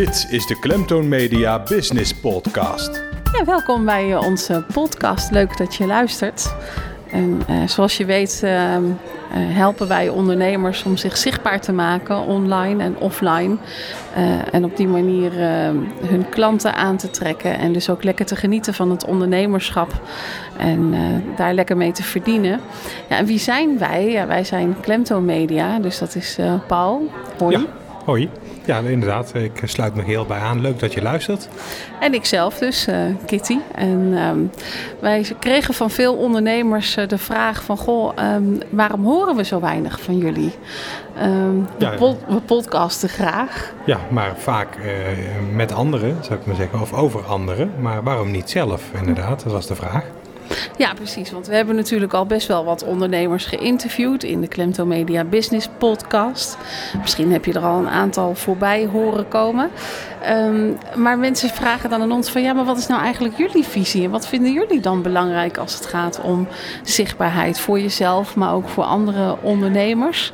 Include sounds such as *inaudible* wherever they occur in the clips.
Dit is de Klemtoon Media Business Podcast. Ja, welkom bij eh, onze podcast. Leuk dat je luistert. En uh, zoals je weet uh, uh, helpen wij ondernemers om zich zichtbaar te maken online en offline. en op die manier hun klanten aan te trekken en dus ook lekker te genieten van het ondernemerschap. En daar lekker mee te verdienen. Ja, en wie zijn wij? Ja, wij zijn Klemtoon Media, dus dat is Paul. Hoi. Ja, hoi. Ja, inderdaad. Ik sluit me heel bij aan. Leuk dat je luistert. En ik zelf dus, uh, Kitty. En um, wij kregen van veel ondernemers uh, de vraag van... Goh, um, waarom horen we zo weinig van jullie? Um, ja, we, pod we, podcasten graag. Ja, maar vaak uh, met anderen, zou ik maar zeggen. Of over anderen. Maar waarom niet zelf, inderdaad? Dat was de vraag. Ja, precies. Want we hebben natuurlijk al best wel wat ondernemers geïnterviewd in de Klemto Media Business Podcast. Misschien heb je er al een aantal voorbij horen komen. Um, maar mensen vragen dan aan ons van ja, maar wat is nou eigenlijk jullie visie? En wat vinden jullie dan belangrijk als het gaat om zichtbaarheid voor jezelf, maar ook voor andere ondernemers?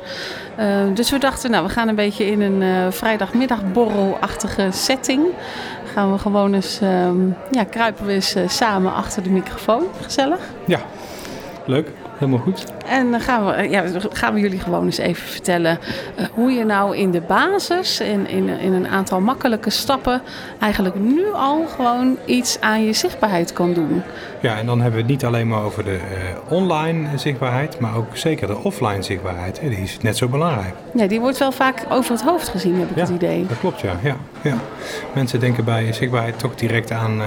Uh, dus we dachten, nou, we gaan een beetje in een uh, vrijdagmiddagborrelachtige setting gaan we gewoon eens, um, ja, kruipen we eens uh, samen achter de microfoon. Gezellig? Ja, leuk. Helemaal goed. En dan gaan we, ja, gaan we jullie gewoon eens even vertellen uh, hoe je nou in de basis, in, in, in een aantal makkelijke stappen, eigenlijk nu al gewoon iets aan je zichtbaarheid kan doen. Ja, en dan hebben we het niet alleen maar over de uh, online zichtbaarheid, maar ook zeker de offline zichtbaarheid. Die is net zo belangrijk. Ja, die wordt wel vaak over het hoofd gezien, heb ik ja, het idee. Dat klopt, ja. ja, ja. Mensen denken bij zichtbaarheid toch direct aan. Uh,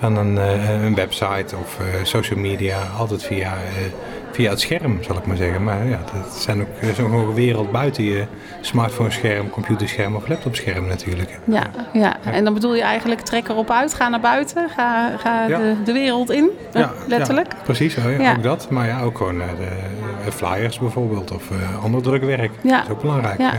aan een, uh, een, website of uh, social media, altijd via, uh, via het scherm, zal ik maar zeggen. Maar ja, dat zijn ook zo'n wereld buiten je smartphone-scherm, computerscherm of laptopscherm natuurlijk. Ja, ja, en dan bedoel je eigenlijk trek erop uit, ga naar buiten, ga, ga ja. de, de, wereld in, ja, letterlijk. precies, ja, ook dat. Maar ja, ook gewoon de flyers bijvoorbeeld of ander drukwerk. Ja. Dat is ook belangrijk. Ja,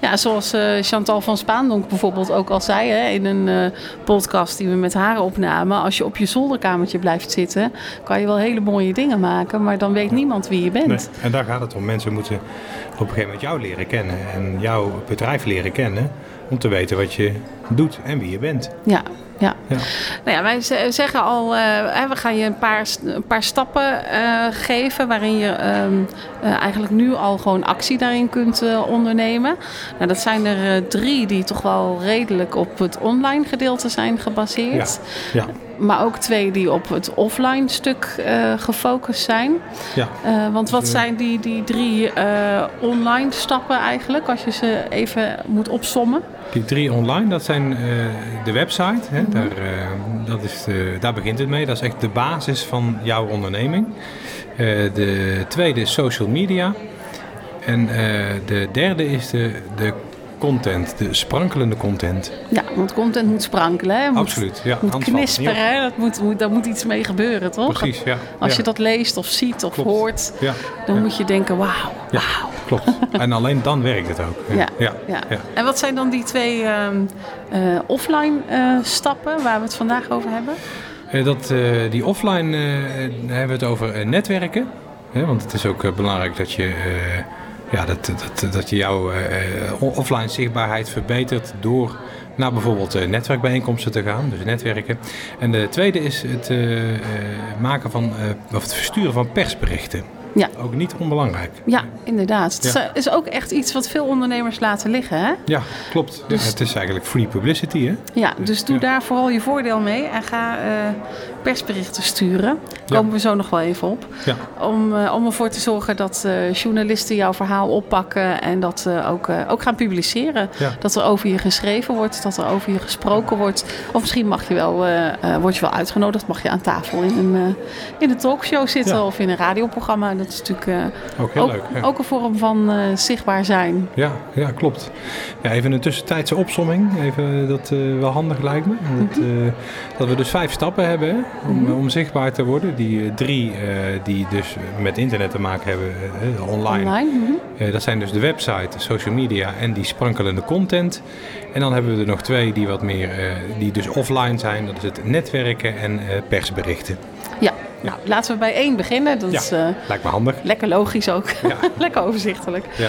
ja. zoals Chantal van Spaandonk bijvoorbeeld ook al zei hè, in een podcast die we met haar opnamen. Als je op je zolderkamertje blijft zitten, kan je wel hele mooie dingen maken, maar dan weet niemand wie je bent. Nee. En daar gaat het om. Mensen moeten op een gegeven moment jou leren kennen en jouw bedrijf leren kennen om te weten wat je doet en wie je bent. Ja, ja. ja. Nou ja, wij zeggen al, uh, we gaan je een paar, een paar stappen uh, geven waarin je um, uh, eigenlijk nu al gewoon actie daarin kunt ondernemen. Nou, dat zijn er drie die toch wel redelijk op het online gedeelte zijn gebaseerd. Ja. ja. Maar ook twee die op het offline stuk gefocust zijn. Ja. want wat zijn die, die drie online stappen eigenlijk, als je ze even moet opsommen? Die drie online, dat zijn uh, de website. Hè, mm -hmm. daar, uh, dat is de, daar begint het mee. Dat is echt de basis van jouw onderneming. Uh, de tweede is social media. En de derde is de, de content, de sprankelende content. Ja, want content moet sprankelen. Hè? Moet, Absoluut, ja. Moet knisperen, hè? Dat moet, moet, daar moet iets mee gebeuren, toch? Precies, ja. Als ja. je dat leest of ziet of Klopt. hoort, ja. dan moet je denken, wauw, wauw. Klopt. *laughs* en alleen dan werkt het ook. Ja. Ja. Ja. En wat zijn dan die twee um, uh, offline uh, stappen waar we het vandaag over hebben? Uh, dat, die offline hebben we het over netwerken. Hè? Want het is ook belangrijk dat je ja, dat, dat, dat je jouw uh, offline zichtbaarheid verbetert door naar bijvoorbeeld netwerkbijeenkomsten te gaan, dus netwerken. En de tweede is het uh, maken van, of het versturen van persberichten. Ja. Ook niet onbelangrijk. Ja, inderdaad. Het ja. is ook echt iets wat veel ondernemers laten liggen, hè? Ja, klopt. Dus, ja, het is eigenlijk free publicity, hè? Ja, dus doe daar vooral je voordeel mee en ga persberichten sturen. Daar komen we zo nog wel even op. Ja. Om, uh, om ervoor te zorgen dat uh, journalisten jouw verhaal oppakken en dat ook, ook gaan publiceren. Dat er over je geschreven wordt, dat er over je gesproken wordt. Of misschien mag je wel, word je wel uitgenodigd, mag je aan tafel in een, in een talkshow zitten of in een radioprogramma. Dat is natuurlijk ook, heel ook, leuk, ja. ook een vorm van zichtbaar zijn. Ja, ja klopt. Ja, even een tussentijdse opsomming, even dat wel handig lijkt me. Dat, Mhm. dat we dus vijf stappen hebben hè, om, Mhm. om zichtbaar te worden. Die drie die dus met internet te maken hebben, online. online mm-hmm. dat zijn dus de website, social media en die sprankelende content. En dan hebben we er nog twee die wat meer, die dus offline zijn. Dat is het netwerken en persberichten. Ja, Nou, laten we bij één beginnen. Dat Ja. is eh, Lijkt me handig. lekker logisch ook. Ja. *laughs* lekker overzichtelijk. Ja.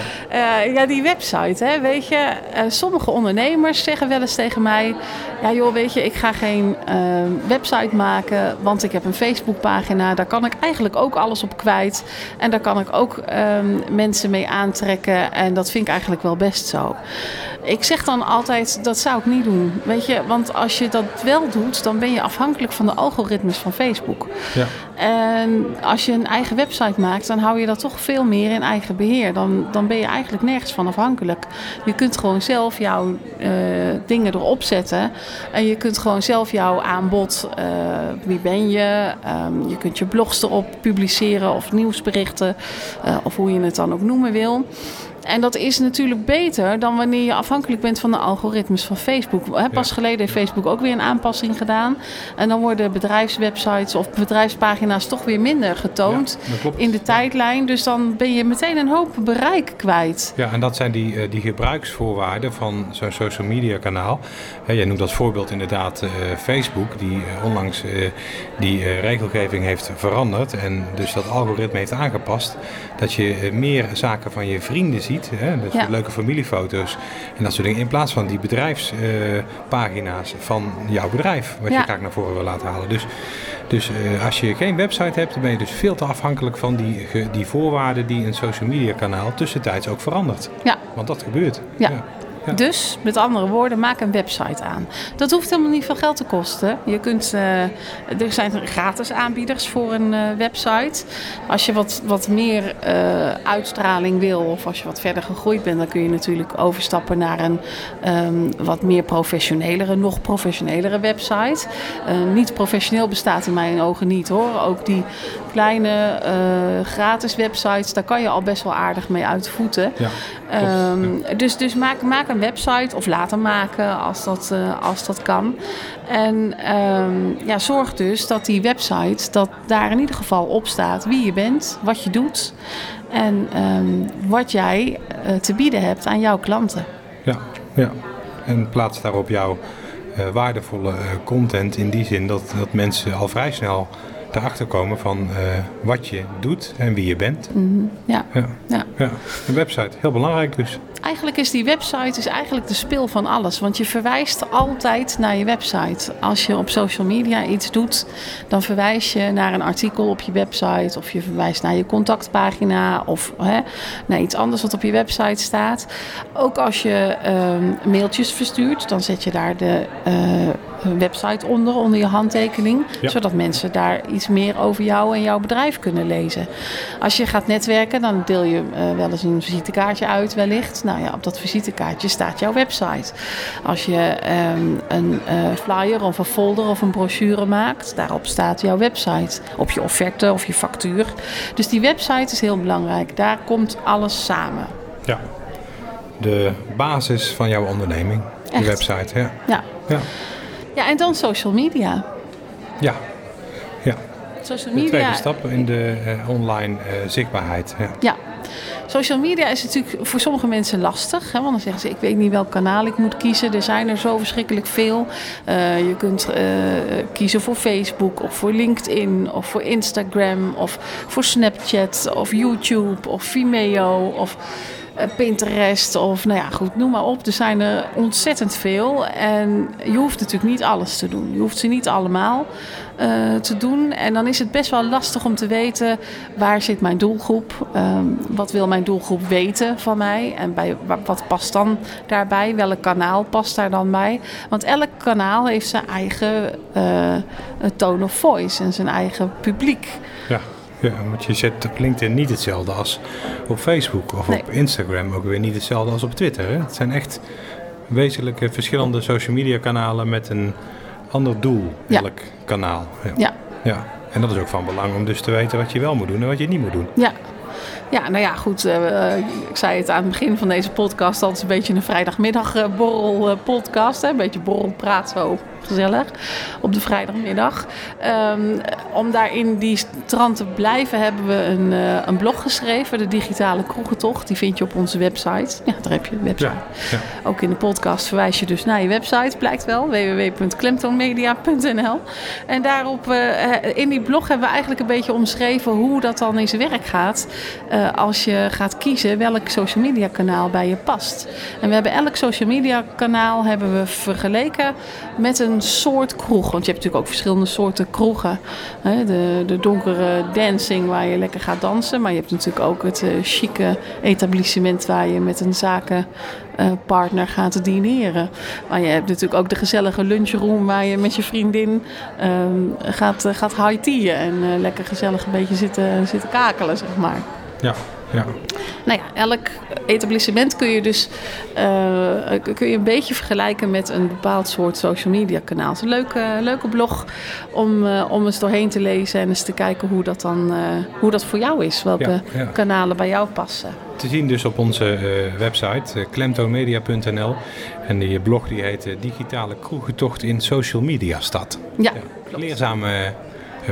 Eh, ja, die website, hè, weet je. eh, sommige ondernemers zeggen wel eens tegen mij... Ja joh, weet je, ik ga geen eh, website maken... want ik heb een Facebookpagina. Daar kan ik eigenlijk ook alles op kwijt. En daar kan ik ook ehm, mensen mee aantrekken. En dat vind ik eigenlijk wel best zo. Ik zeg dan altijd, dat zou ik niet doen. Weet je, want als je dat wel doet... dan ben je afhankelijk van de algoritmes van Facebook. Ja. En als je een eigen website maakt, dan hou je dat toch veel meer in eigen beheer. Dan, dan ben je eigenlijk nergens van afhankelijk. Je kunt gewoon zelf jouw eh, dingen erop zetten. En je kunt gewoon zelf jouw aanbod, eh, wie ben je, Ehm, je kunt je blogs erop publiceren of nieuwsberichten, eh, of hoe je het dan ook noemen wil. En dat is natuurlijk beter dan wanneer je afhankelijk bent van de algoritmes van Facebook. Pas geleden heeft Facebook ook weer een aanpassing gedaan. En dan worden bedrijfswebsites of bedrijfspagina's toch weer minder getoond Ja, in de tijdlijn. Dus dan ben je meteen een hoop bereik kwijt. Ja, en dat zijn die, eh, die gebruiksvoorwaarden van zo'n social media kanaal. Jij noemt als voorbeeld inderdaad eh, Facebook, die eh, onlangs die regelgeving heeft veranderd en dus dat algoritme heeft aangepast. Dat je meer zaken van je vrienden ziet, hè, dus Ja. leuke familiefoto's en dat soort dingen. In plaats van die bedrijfspagina's van jouw bedrijf, wat Ja. je graag naar voren wil laten halen. Dus, dus eh, als je geen website hebt, dan ben je dus veel te afhankelijk van die, ge- die voorwaarden die een social media kanaal tussentijds ook verandert. Ja. Want dat gebeurt. Ja. Dus, met andere woorden, maak een website aan. Dat hoeft helemaal niet veel geld te kosten. Je kunt, eh, er zijn gratis aanbieders voor een eh, website. Als je wat, wat meer eh, uitstraling wil of als je wat verder gegroeid bent... dan kun je natuurlijk overstappen naar een ehm, wat meer professionelere, nog professionelere website. Niet professioneel bestaat in mijn ogen niet hoor. Ook die kleine eh, gratis websites, daar kan je al best wel aardig mee uit de voeten. Ja, Ehm, dus dus maak, maak een website of laat hem maken als dat, eh, als dat kan. En ehm, ja, zorg dus dat die website, dat daar in ieder geval op staat wie je bent, wat je doet en ehm, wat jij eh, te bieden hebt aan jouw klanten. ja, ja. En plaats daarop jouw waardevolle content in die zin dat, dat mensen al vrij snel erachter komen van eh, wat je doet en wie je bent. Ja. Ja. Ja. Ja. Een website, heel belangrijk dus. Eigenlijk is die website is eigenlijk de spil van alles. Want je verwijst altijd naar je website. Als je op social media iets doet, dan verwijs je naar een artikel op je website. Of je verwijst naar je contactpagina. Of hè, naar iets anders wat op je website staat. Ook als je ehm, mailtjes verstuurt, dan zet je daar de eh, website onder, onder je handtekening. Ja. Zodat mensen daar iets meer over jou en jouw bedrijf kunnen lezen. Als je gaat netwerken, dan deel je eh, wel eens een visitekaartje uit wellicht. Nou ja, op dat visitekaartje staat jouw website. Als je ehm, een eh, flyer of een folder of een brochure maakt, daarop staat jouw website. Op je offerte of je factuur. Dus die website is heel belangrijk. Daar komt alles samen. Ja. De basis van jouw onderneming, de Echt. website. Ja. Ja. Ja. ja, en dan social media. Ja. ja. Social De media. tweede stap in de eh, online eh, zichtbaarheid. Ja. Ja. Social media is natuurlijk voor sommige mensen lastig. Hè? Want dan zeggen ze, ik weet niet welk kanaal ik moet kiezen. Er zijn er zo verschrikkelijk veel. Eh, je kunt eh, kiezen voor Facebook of voor LinkedIn of voor Instagram of voor Snapchat of YouTube of Vimeo of eh, Pinterest of nou ja, goed, noem maar op. Er zijn er ontzettend veel en je hoeft natuurlijk niet alles te doen. Je hoeft ze niet allemaal eh, te doen. En dan is het best wel lastig om te weten waar zit mijn doelgroep, Ehm, wat wil mijn doelgroep weten van mij en bij, wa- wat past dan daarbij, welk kanaal past daar dan bij. Want elk kanaal heeft zijn eigen eh, tone of voice en zijn eigen publiek. Ja. Ja, want je zet op LinkedIn niet hetzelfde als op Facebook of Nee. op Instagram ook weer niet hetzelfde als op Twitter. Hè? Het zijn echt wezenlijke verschillende social media kanalen met een ander doel, elk kanaal. Ja. ja. En dat is ook van belang om dus te weten wat je wel moet doen en wat je niet moet doen. Ja. Ja, nou ja, goed. eh, eh, ik zei het aan het begin van deze podcast. Dat is een beetje een vrijdagmiddagborrel podcast. Een beetje borrelpraat zo gezellig, op de vrijdagmiddag. Um, om daar in die trant te blijven hebben we een, uh, een blog geschreven, de digitale kroegentocht. Die vind je op onze website. Ja, daar heb je een website. Ja, Ook in de podcast verwijs je dus naar je website, blijkt wel, www.klemtoonmedia.nl. En daarop, uh, in die blog hebben we eigenlijk een beetje omschreven hoe dat dan in zijn werk gaat. Uh, als je gaat kiezen welk social media kanaal bij je past. En we hebben elk social media kanaal hebben we vergeleken met een soort kroeg. Want je hebt natuurlijk ook verschillende soorten kroegen. De, de donkere dancing waar je lekker gaat dansen. Maar je hebt natuurlijk ook het uh, chique etablissement waar je met een zakenpartner uh, gaat dineren. Maar je hebt natuurlijk ook de gezellige lunchroom waar je met je vriendin uh, gaat, gaat high teaen. En uh, lekker gezellig een beetje zitten, zitten kakelen, zeg maar. Ja, ja. Nou ja, elk etablissement kun je dus uh, kun je een beetje vergelijken met een bepaald soort social media kanaal. Het is een leuke, leuke blog om, uh, om eens doorheen te lezen en eens te kijken hoe dat dan uh, hoe dat voor jou is. Welke ja, ja. kanalen bij jou passen. Te zien dus op onze website klemtoonmedia.nl en die blog die heet Digitale kroegentocht in social media stad. Ja, ja leerzame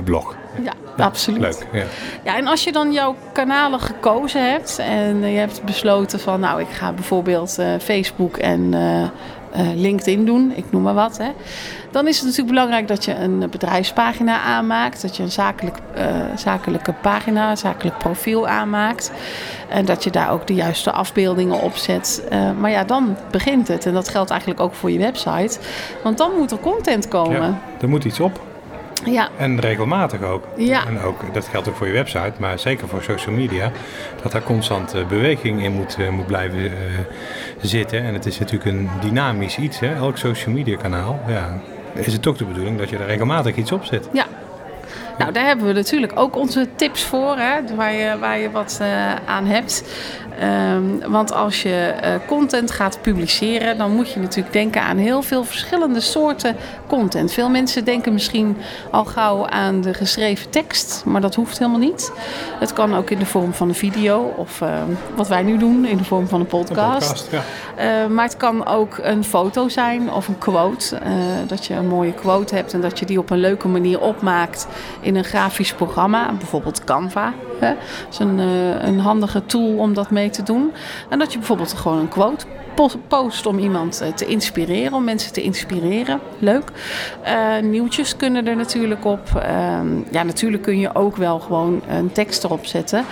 blog. Ja, absoluut. Leuk, ja. ja. En als je dan jouw kanalen gekozen hebt en je hebt besloten van... nou, ik ga bijvoorbeeld uh, Facebook en uh, LinkedIn doen, ik noem maar wat... Hè, dan is het natuurlijk belangrijk dat je een bedrijfspagina aanmaakt. Dat je een zakelijk, zakelijke pagina, een zakelijk profiel aanmaakt. En dat je daar ook de juiste afbeeldingen op zet. maar ja, dan begint het. En dat geldt eigenlijk ook voor je website. Want dan moet er content komen. Ja, er moet iets op. Ja. En regelmatig ook. Ja. En ook, dat geldt ook voor je website, maar zeker voor social media. Dat daar constant uh, beweging in moet, uh, moet blijven uh, zitten. En het is natuurlijk een dynamisch iets, hè? elk social media kanaal. Ja, is het toch de bedoeling dat je er regelmatig iets op zet. Ja. Nou, daar hebben we natuurlijk ook onze tips voor, hè, waar, je, waar je wat aan hebt. Um, want als je uh, content gaat publiceren, dan moet je natuurlijk denken aan heel veel verschillende soorten content. Veel mensen denken misschien al gauw aan de geschreven tekst, maar dat hoeft helemaal niet. Het kan ook in de vorm van een video of uh, wat wij nu doen in de vorm van een podcast. Een podcast ja. uh, maar het kan ook een foto zijn of een quote. dat je een mooie quote hebt en dat je die op een leuke manier opmaakt in een grafisch programma, bijvoorbeeld Canva. Hè. Dat is een, een handige tool om dat mee te doen. En dat je bijvoorbeeld gewoon een quote post om iemand te inspireren, om mensen te inspireren. Leuk. Uh, nieuwtjes kunnen er natuurlijk op. Uh, ja, natuurlijk kun je ook wel gewoon een tekst erop zetten.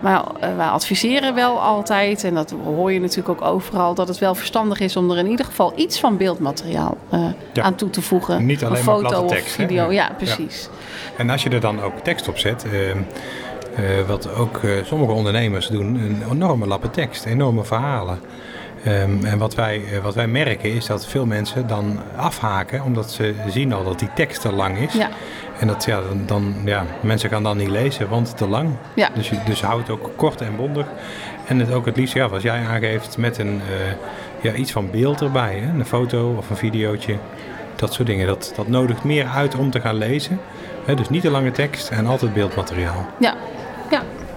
Maar uh, wij adviseren wel altijd, en dat hoor je natuurlijk ook overal, dat het wel verstandig is om er in ieder geval iets van beeldmateriaal ja. aan toe te voegen. Niet alleen een foto maar platte tekst, of video. Hè? Ja, precies. Ja. En als je er dan ook tekst op zet. Uh, wat ook uh, sommige ondernemers doen, een enorme lappen tekst, enorme verhalen. Um, en wat wij, uh, wat wij merken is dat veel mensen dan afhaken, omdat ze zien al dat die tekst te lang is. Ja. En dat ja, dan, dan, ja, mensen gaan dan niet lezen, want te lang. Ja. Dus, dus houd het ook kort en bondig. En het ook het liefst, ja, wat jij aangeeft, met een, ja, iets van beeld erbij. Hè? Een foto of een videootje. Dat soort dingen. Dat, dat nodigt meer uit om te gaan lezen. Hè? Dus niet te lange tekst en altijd beeldmateriaal. Ja.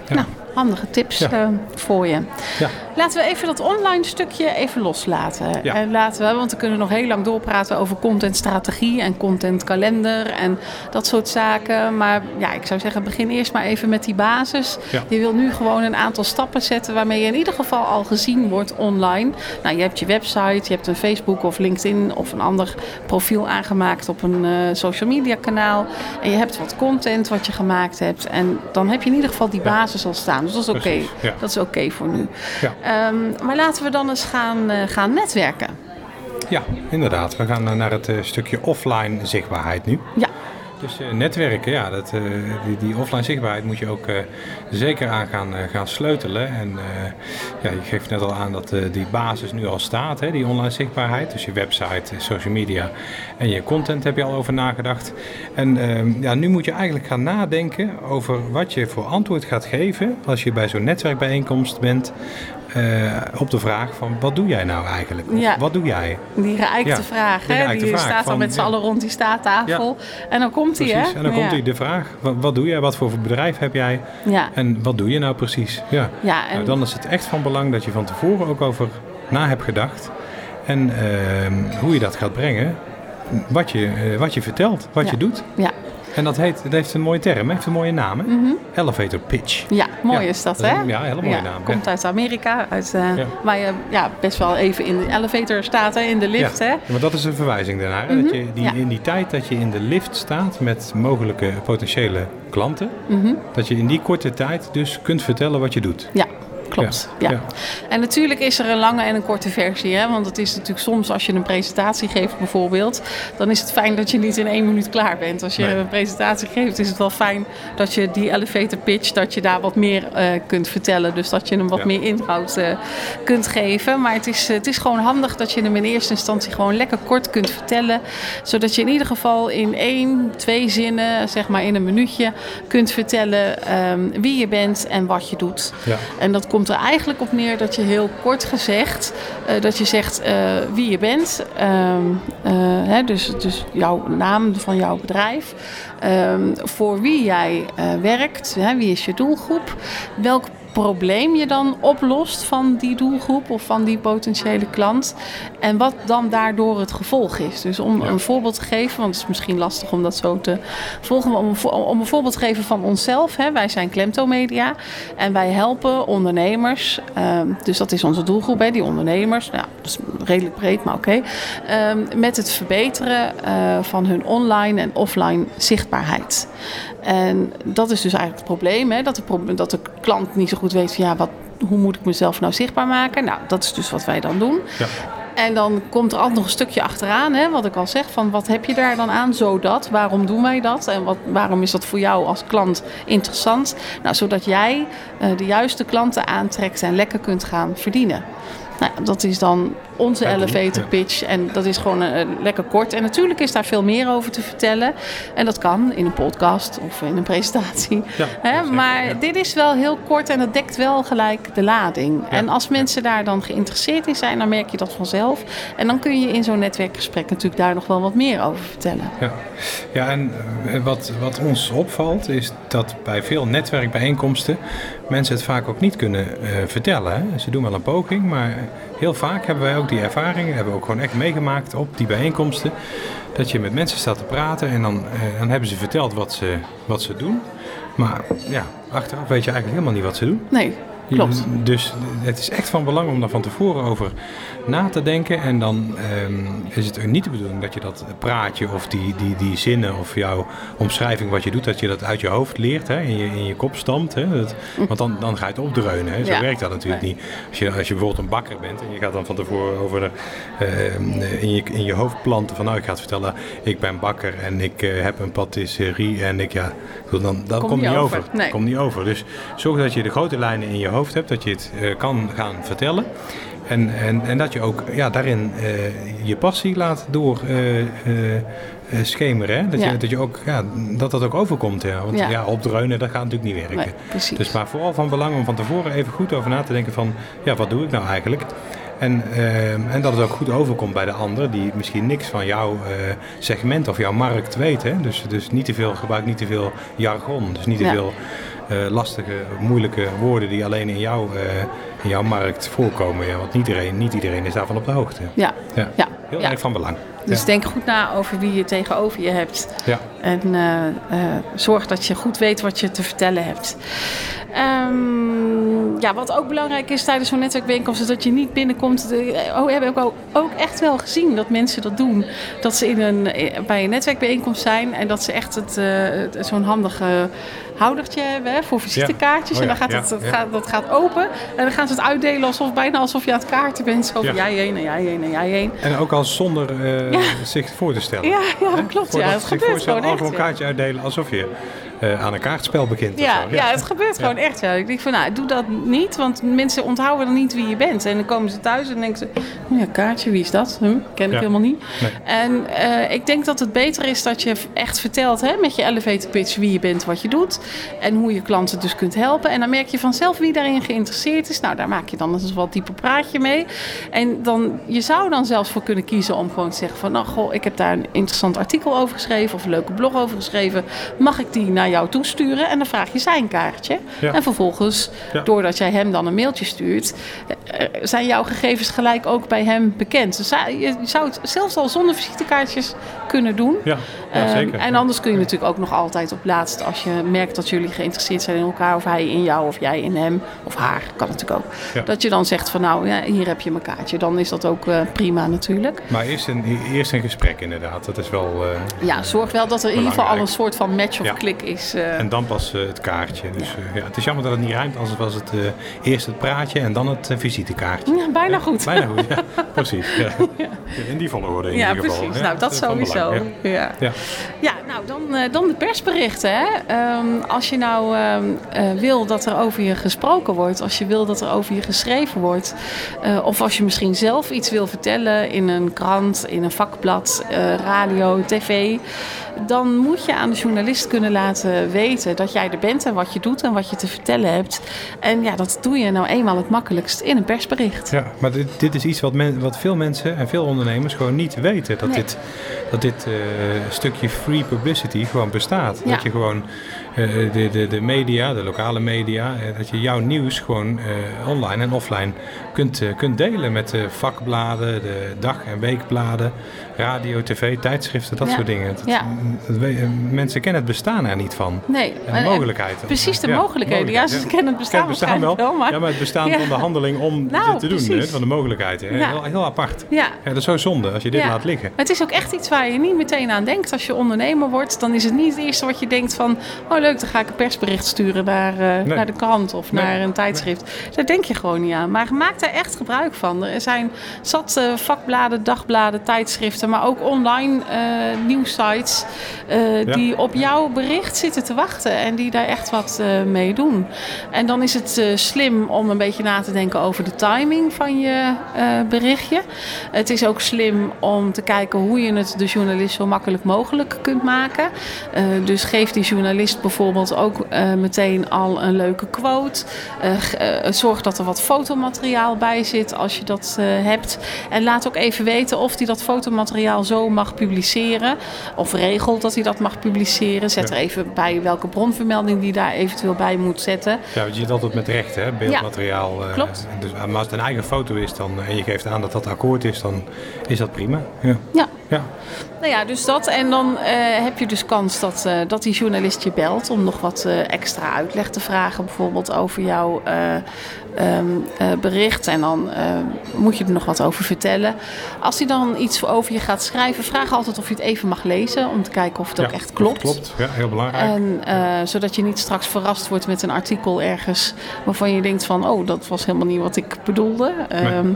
Nou, handige tips eh, voor je. Ja. Laten we even dat online stukje even loslaten. Ja. En laten we, want we kunnen nog heel lang doorpraten over contentstrategie en contentkalender en dat soort zaken. Maar ja, ik zou zeggen, begin eerst maar even met die basis. Ja. Je wil nu gewoon een aantal stappen zetten waarmee je in ieder geval al gezien wordt online. Nou, je hebt je website, je hebt een Facebook of LinkedIn of een ander profiel aangemaakt op een eh, social media kanaal. En je hebt wat content wat je gemaakt hebt. En dan heb je in ieder geval die Ja. basis al staan. Dus dat is oké. Dat is oké voor nu. Ja. Ehm, maar laten we dan eens gaan, eh, gaan netwerken. Ja, inderdaad. We gaan eh, naar het eh, stukje offline zichtbaarheid nu. Ja, Dus netwerken, ja, dat, die, die offline zichtbaarheid moet je ook zeker aan gaan, gaan sleutelen. En ja, je geeft net al aan dat die basis nu al staat, hè, die online zichtbaarheid. Dus je website, social media en je content heb je al over nagedacht. En ehm, ja, nu moet je eigenlijk gaan nadenken over wat je voor antwoord gaat geven als je bij zo'n netwerkbijeenkomst bent. Eh, op de vraag van wat doe jij nou eigenlijk? Of Ja. Wat doe jij? die geëikte Ja, vraag. die Hè? Die vraag staat dan van, met z'n allen rond die staattafel. En dan komt hij, hè? Precies. En dan komt hij de vraag: wat, wat doe jij? Wat voor bedrijf heb jij? Ja, En wat doe je nou precies? Ja. ja en Nou, dan is het echt van belang dat je van tevoren ook over na hebt gedacht. En ehm, hoe je dat gaat brengen. wat je, eh, wat je vertelt, wat je doet. Ja, En dat, heet, dat heeft een mooie term, heeft een mooie naam. Hè? Elevator pitch. ja mooi Ja, is dat, hè? ja, een hele mooie naam, Komt ja. uit Amerika, uit, eh, Ja. waar je ja, best wel even in de elevator staat, hè, in de lift, ja. hè? Maar dat is een verwijzing daarnaar. dat je die, Ja. In die tijd dat je in de lift staat met mogelijke potentiële klanten, Mhm. dat je in die korte tijd dus kunt vertellen wat je doet. Ja, klopt. Ja. En natuurlijk is er een lange en een korte versie. Hè? Want het is natuurlijk soms als je een presentatie geeft bijvoorbeeld... dan is het fijn dat je niet in één minuut klaar bent. Als je Nee. een presentatie geeft is het wel fijn dat je die elevator pitch... dat je daar wat meer eh, kunt vertellen. Dus dat je hem wat Ja. meer inhoud eh, kunt geven. Maar het is, het is gewoon handig dat je hem in eerste instantie gewoon lekker kort kunt vertellen. Zodat je in ieder geval in één, twee zinnen, zeg maar in een minuutje... kunt vertellen ehm, wie je bent en wat je doet. Ja. En dat komt er eigenlijk op neer dat je heel kort gezegd, eh, dat je zegt eh, wie je bent. Ehm, eh, hè, dus, dus jouw naam van jouw bedrijf. Ehm, voor wie jij werkt. Hè, wie is je doelgroep? Welk probleem je dan oplost van die doelgroep of van die potentiële klant. En wat dan daardoor het gevolg is. Dus om Ja. een voorbeeld te geven, want het is misschien lastig om dat zo te volgen. Maar om, om een voorbeeld te geven van onszelf. Hè. Wij zijn Klemto Media en wij helpen ondernemers. ehm, dus dat is onze doelgroep, hè, die ondernemers. Nou, dat is redelijk breed, maar oké. Ehm, met het verbeteren eh, van hun online en offline zichtbaarheid. En dat is dus eigenlijk het probleem, hè, dat, de dat de klant niet zo goed weet van ja, wat, hoe moet ik mezelf nou zichtbaar maken? Nou, dat is dus wat wij dan doen. Ja. En dan komt er altijd nog een stukje achteraan, hè, wat ik al zeg, van wat heb je daar dan aan, zodat, waarom doen wij dat en wat, waarom is dat voor jou als klant interessant? Nou, zodat jij eh, de juiste klanten aantrekt en lekker kunt gaan verdienen. Nou, dat is dan onze elevator pitch en dat is gewoon eh, lekker kort. En natuurlijk is daar veel meer over te vertellen. En dat kan in een podcast of in een presentatie. Ja, maar ja. dit is wel heel kort en dat dekt wel gelijk de lading. En als mensen daar dan geïnteresseerd in zijn, dan merk je dat vanzelf. En dan kun je in zo'n netwerkgesprek natuurlijk daar nog wel wat meer over vertellen. Ja, ja en eh, wat, wat ons opvalt is dat bij veel netwerkbijeenkomsten mensen het vaak ook niet kunnen eh, vertellen. Ze doen wel een poging, maar heel vaak hebben wij ook die ervaringen, hebben we ook gewoon echt meegemaakt op die bijeenkomsten. Dat je met mensen staat te praten en dan, eh, dan hebben ze verteld wat ze, wat ze doen. Maar ja, achteraf weet je eigenlijk helemaal niet wat ze doen. Nee, klopt. Dus het is echt van belang om daar van tevoren over na te denken. En dan ehm, is het niet de bedoeling dat je dat praatje of die, die, die zinnen of jouw omschrijving wat je doet, dat je dat uit je hoofd leert, hè, in, je, in je kop stampt. Hè, dat, want dan, dan ga je het opdreunen. Hè. Zo Ja. werkt dat natuurlijk niet. Als je, als je bijvoorbeeld een bakker bent en je gaat dan van tevoren over de, ehm, in, je, in je hoofd planten van nou ik ga het vertellen, ik ben bakker en ik eh, heb een patisserie en ik ja, dan, dat Komt komt niet niet over. over. Nee. Komt niet over. Dus zorg dat je de grote lijnen in je hoofd hebt, dat je het eh, kan gaan vertellen. En, en, en dat je ook ja, daarin eh, je passie laat door eh, schemeren. Hè? Dat, Ja. je, dat, je ook, ja, dat dat ook overkomt. Ja. Want Ja. ja. opdreunen, dat gaat natuurlijk niet werken. Nee. Dus maar vooral van belang om van tevoren even goed over na te denken van... ja, wat doe ik nou eigenlijk? En, en dat het ook goed overkomt bij de ander die misschien niks van jouw segment of jouw markt weet. Hè? Dus, dus niet te veel, gebruik niet te veel jargon. Dus niet te Ja. Eh, lastige, moeilijke woorden die alleen in, jouw eh, in jouw markt voorkomen. Ja, want niet iedereen, niet iedereen is daarvan op de hoogte. Ja, Ja. ja. Heel erg van belang. Dus denk goed na over wie je tegenover je hebt. Ja. En eh, eh, zorg dat je goed weet wat je te vertellen hebt. Ehm, ja, wat ook belangrijk is tijdens zo'n netwerkbijeenkomst... is dat je niet binnenkomt... De, oh, we hebben ook, ook echt wel gezien dat mensen dat doen. Dat ze in een, eh, bij een netwerkbijeenkomst zijn... en dat ze echt het, eh, zo'n handige houdertje hebben hè, voor visitekaartjes. Oh en dan gaat ja, het, het ja. gaat, dat gaat open. En dan gaan ze het uitdelen alsof, bijna alsof je aan het kaarten bent. Zo van jij heen en jij heen en jij heen. En ook al zonder eh, Ja. zich voor te stellen. Ja, ja dat klopt. Ja, zich gebeurt gewoon gewoon kaartje uitdelen alsof je eh, aan een kaartspel begint. Ja, of zo. ja. het gebeurt gewoon echt. Ja. Ik denk van, nou, doe dat niet, want mensen onthouden dan niet wie je bent. En dan komen ze thuis en denken ze, oh ja, kaartje, wie is dat? Hm, ken ik Ja. helemaal niet. Nee. En eh, ik denk dat het beter is dat je echt vertelt hè, met je elevator pitch wie je bent, wat je doet. En hoe je klanten dus kunt helpen. En dan merk je vanzelf wie daarin geïnteresseerd is. Nou, daar maak je dan een wat dieper praatje mee. En dan, je zou dan zelfs voor kunnen kiezen om gewoon te zeggen van... nou, goh, ik heb daar een interessant artikel over geschreven... of een leuke blog over geschreven. Mag ik die naar naar jou toesturen en dan vraag je zijn kaartje. Ja. En vervolgens, Ja. doordat jij hem dan een mailtje stuurt, eh, zijn jouw gegevens gelijk ook bij hem bekend. Dus je zou het zelfs al zonder visitekaartjes kunnen doen. Ja, ja Ehm, zeker. en anders kun je natuurlijk ook nog altijd op laatst, als je merkt dat jullie geïnteresseerd zijn in elkaar, of hij in jou of jij in hem, of haar, kan natuurlijk ook. Dat je dan zegt van nou, ja, hier heb je mijn kaartje. Dan is dat ook eh, prima natuurlijk. Maar eerst een, eerst een gesprek inderdaad. Dat is wel... eh, Ja, zorg wel dat er in ieder geval al een soort van match of klik is. eh. En dan pas het kaartje. Dus ja, het is jammer dat het niet ruimt. Anders was het eerst het praatje en dan het visitekaartje. ja, bijna goed. Bijna goed, ja. *laughs* Precies. Ja. In die volgorde in Ja, ieder geval. precies. Ja, nou, dat sowieso. Ja. Ja. Ja. Ja, nou dan, eh, dan de persberichten. Hè? Ehm, als je nou ehm, eh, wil dat er over je gesproken wordt, als je wil dat er over je geschreven wordt, eh, of als je misschien zelf iets wil vertellen in een krant, in een vakblad, radio, tv, dan moet je aan de journalist kunnen laten weten dat jij er bent en wat je doet en wat je te vertellen hebt. En ja, dat doe je nou eenmaal het makkelijkst in een persbericht. Ja, maar dit, dit is iets wat, men, wat veel mensen en veel ondernemers gewoon niet weten. Dat Nee. dit, dat dit eh, stukje free publicity gewoon bestaat. Ja. Dat je gewoon eh, de, de, de media, de lokale media, eh, dat je jouw nieuws gewoon online en offline kunt, kunt delen met de vakbladen, de dag- en weekbladen, radio, tv, tijdschriften, dat Ja. soort dingen. Dat, Ja. dat eh, mensen kennen het bestaan er niet van. Nee, En de mogelijkheid. Precies, de mogelijkheden. Ja, ze kennen het bestaan het bestaan wel. maar- Ja, maar het bestaan van de handeling om Nou, dit te doen, hè, van de mogelijkheid. hè. Ja. Heel, heel apart. Ja, dat is zo zonde als je dit laat liggen. Het is ook echt iets waar je niet meteen aan denkt. Als je ondernemer wordt, dan is het niet het eerste wat je denkt van... oh leuk, dan ga ik een persbericht sturen naar, eh, naar de krant of Nee. naar een tijdschrift. Daar denk je gewoon niet aan. Maar maak daar echt gebruik van. Er zijn zat eh, vakbladen, dagbladen, tijdschriften... maar ook online eh nieuwsites eh, Ja. die op jouw bericht zitten te wachten... en die daar echt wat eh, mee doen. En dan is het slim om een beetje na te denken over de timing van je berichtje. Het is ook slim om te kijken hoe je het de journalist zo makkelijk mogelijk kunt maken. Dus geef die journalist bijvoorbeeld ook meteen al een leuke quote. Zorg dat er wat fotomateriaal bij zit als je dat hebt. En laat ook even weten of hij dat fotomateriaal zo mag publiceren. Of regelt dat hij dat mag publiceren. Zet Ja. er even bij welke bronvermelding die daar eventueel bij moet zetten. Ja, want je zit altijd met rechten, hè? beeldmateriaal. eh, klopt. Dus, maar als het een eigen foto is dan, en je geeft aan dat dat akkoord is, dan is dat prima. Ja. Ja. Ja. Nou ja, dus dat. En dan eh, heb je dus kans dat, eh, dat die journalist je belt om nog wat eh, extra uitleg te vragen, bijvoorbeeld over jouw eh, ehm, eh, bericht. En dan eh, moet je er nog wat over vertellen. Als hij dan iets over je gaat schrijven, vraag altijd of je het even mag lezen om te kijken of het ook echt klopt. Klopt, ja, heel belangrijk. En eh, zodat je niet straks verrast wordt met een artikel ergens waarvan je denkt van, oh, dat was helemaal niet wat ik bedoelde. Ehm,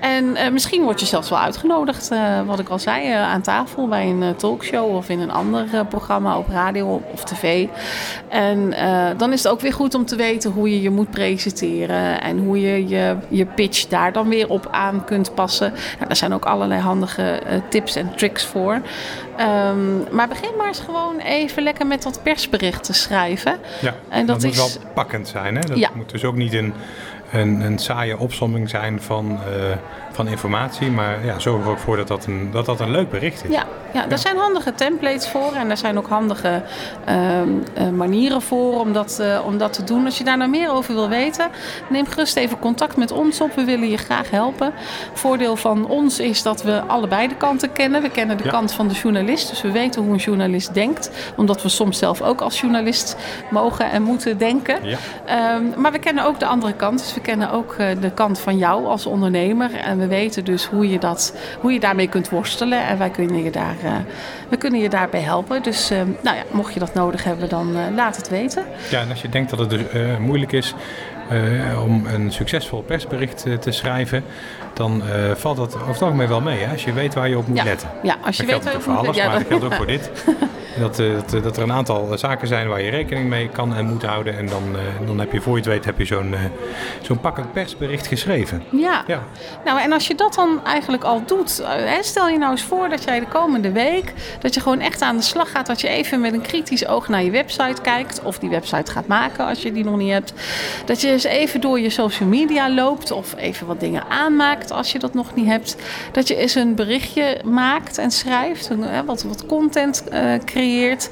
en misschien word je zelfs wel uitgenodigd, wat ik al zei, aan tafel bij een talkshow of in een ander programma op radio of tv. En dan is het ook weer goed om te weten hoe je je moet presenteren en hoe je je, je pitch daar dan weer op aan kunt passen. Nou, daar zijn ook allerlei handige eh, tips en tricks voor. Ehm, maar begin maar eens gewoon even lekker met dat persbericht te schrijven. ja. en dat moet is- wel pakkend zijn. Hè? Dat Ja. moet dus ook niet een, een, een saaie opsomming zijn van, eh, van informatie. Maar ja, zorg er ook voor dat dat een, dat dat een leuk bericht is. Ja, ja, daar zijn handige templates voor en daar zijn ook handige ehm, eh, manieren voor om dat, eh, om dat te doen. Als je daar nou meer over wil weten, neem gerust even contact met ons op. We willen je graag helpen. Voordeel van ons is dat we allebei de kanten kennen. We kennen de Ja. kant van de journalist, dus we weten hoe een journalist denkt. Omdat we soms zelf ook als journalist mogen en moeten denken. Ja. Ehm, maar we kennen ook de andere kant. Dus we kennen ook eh, de kant van jou als ondernemer. En we weten dus hoe je, dat, hoe je daarmee kunt worstelen. En wij kunnen je, daar, eh, we kunnen je daarbij helpen. Dus ehm, nou ja, mocht je dat nodig hebben, dan eh, laat het weten. Ja, en als je denkt dat het dus eh, moeilijk is eh, om een succesvol persbericht eh, te schrijven, dan eh, valt dat over het algemeen wel mee. Hè? Als je weet waar je op moet Ja, letten. ja als je Dat weet waar voor je alles, moet- ja, maar dat geldt ook voor dit. *laughs* Dat, eh, dat, dat er een aantal zaken zijn waar je rekening mee kan en moet houden. En dan, eh, dan heb je, voor je het weet, heb je zo'n eh, zo'n pakkend persbericht geschreven. Ja. Ja, Nou, en als je dat dan eigenlijk al doet, eh, stel je nou eens voor dat jij de komende week, dat je gewoon echt aan de slag gaat, dat je even met een kritisch oog naar je website kijkt, of die website gaat maken als je die nog niet hebt. Dat je eens even door je social media loopt, of even wat dingen aanmaakt als je dat nog niet hebt. Dat je eens een berichtje maakt en schrijft, wat, wat content eh, creëert gecreëerd.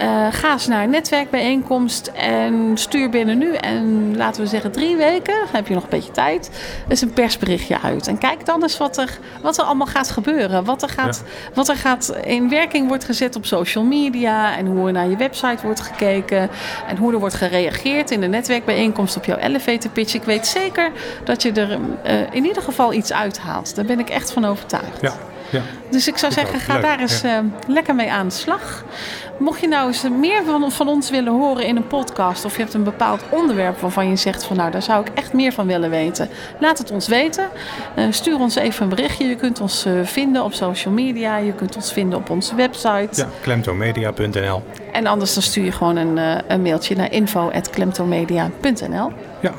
Uh, ga eens naar een netwerkbijeenkomst en stuur binnen nu en laten we zeggen drie weken, dan heb je nog een beetje tijd, is een persberichtje uit. En kijk dan eens wat er, wat er allemaal gaat gebeuren. Wat er, gaat, wat er gaat in werking wordt gezet op social media en hoe er naar je website wordt gekeken en hoe er wordt gereageerd in de netwerkbijeenkomst op jouw elevator pitch. Ik weet zeker dat je er uh, in ieder geval iets uithaalt. Daar ben ik echt van overtuigd. Ja. Ja. Dus ik zou zeggen, ga daar eens uh, lekker mee aan de slag. Mocht je nou eens meer van, van ons willen horen in een podcast, of je hebt een bepaald onderwerp waarvan je zegt van nou daar zou ik echt meer van willen weten, laat het ons weten. Uh, stuur ons even een berichtje. Je kunt ons uh, vinden op social media, je kunt ons vinden op onze website. Ja, klemtomedia.nl. En anders dan stuur je gewoon een, een mailtje naar info.klemtomedia.nl. Ja,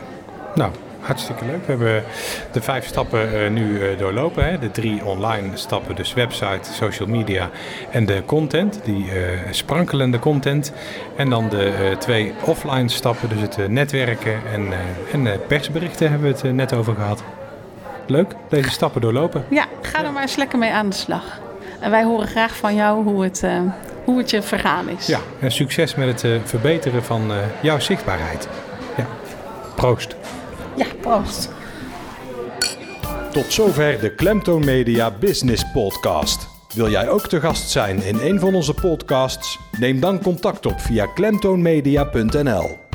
nou, Hartstikke leuk. We hebben de vijf stappen uh, nu uh, doorlopen. Hè. De drie online stappen, dus website, social media en de content, die uh, sprankelende content. En dan de twee offline stappen, dus het netwerken en, en persberichten hebben we het net over gehad. Leuk, deze stappen doorlopen. Ja, ga er maar eens lekker mee aan de slag. En wij horen graag van jou hoe het, hoe het je vergaan is. Ja, en succes met het verbeteren van jouw zichtbaarheid. Ja, proost. Ja, proost. Tot zover de Klemtoon Media Business Podcast. Wil jij ook te gast zijn in een van onze podcasts? Neem dan contact op via klemtoonmedia.nl.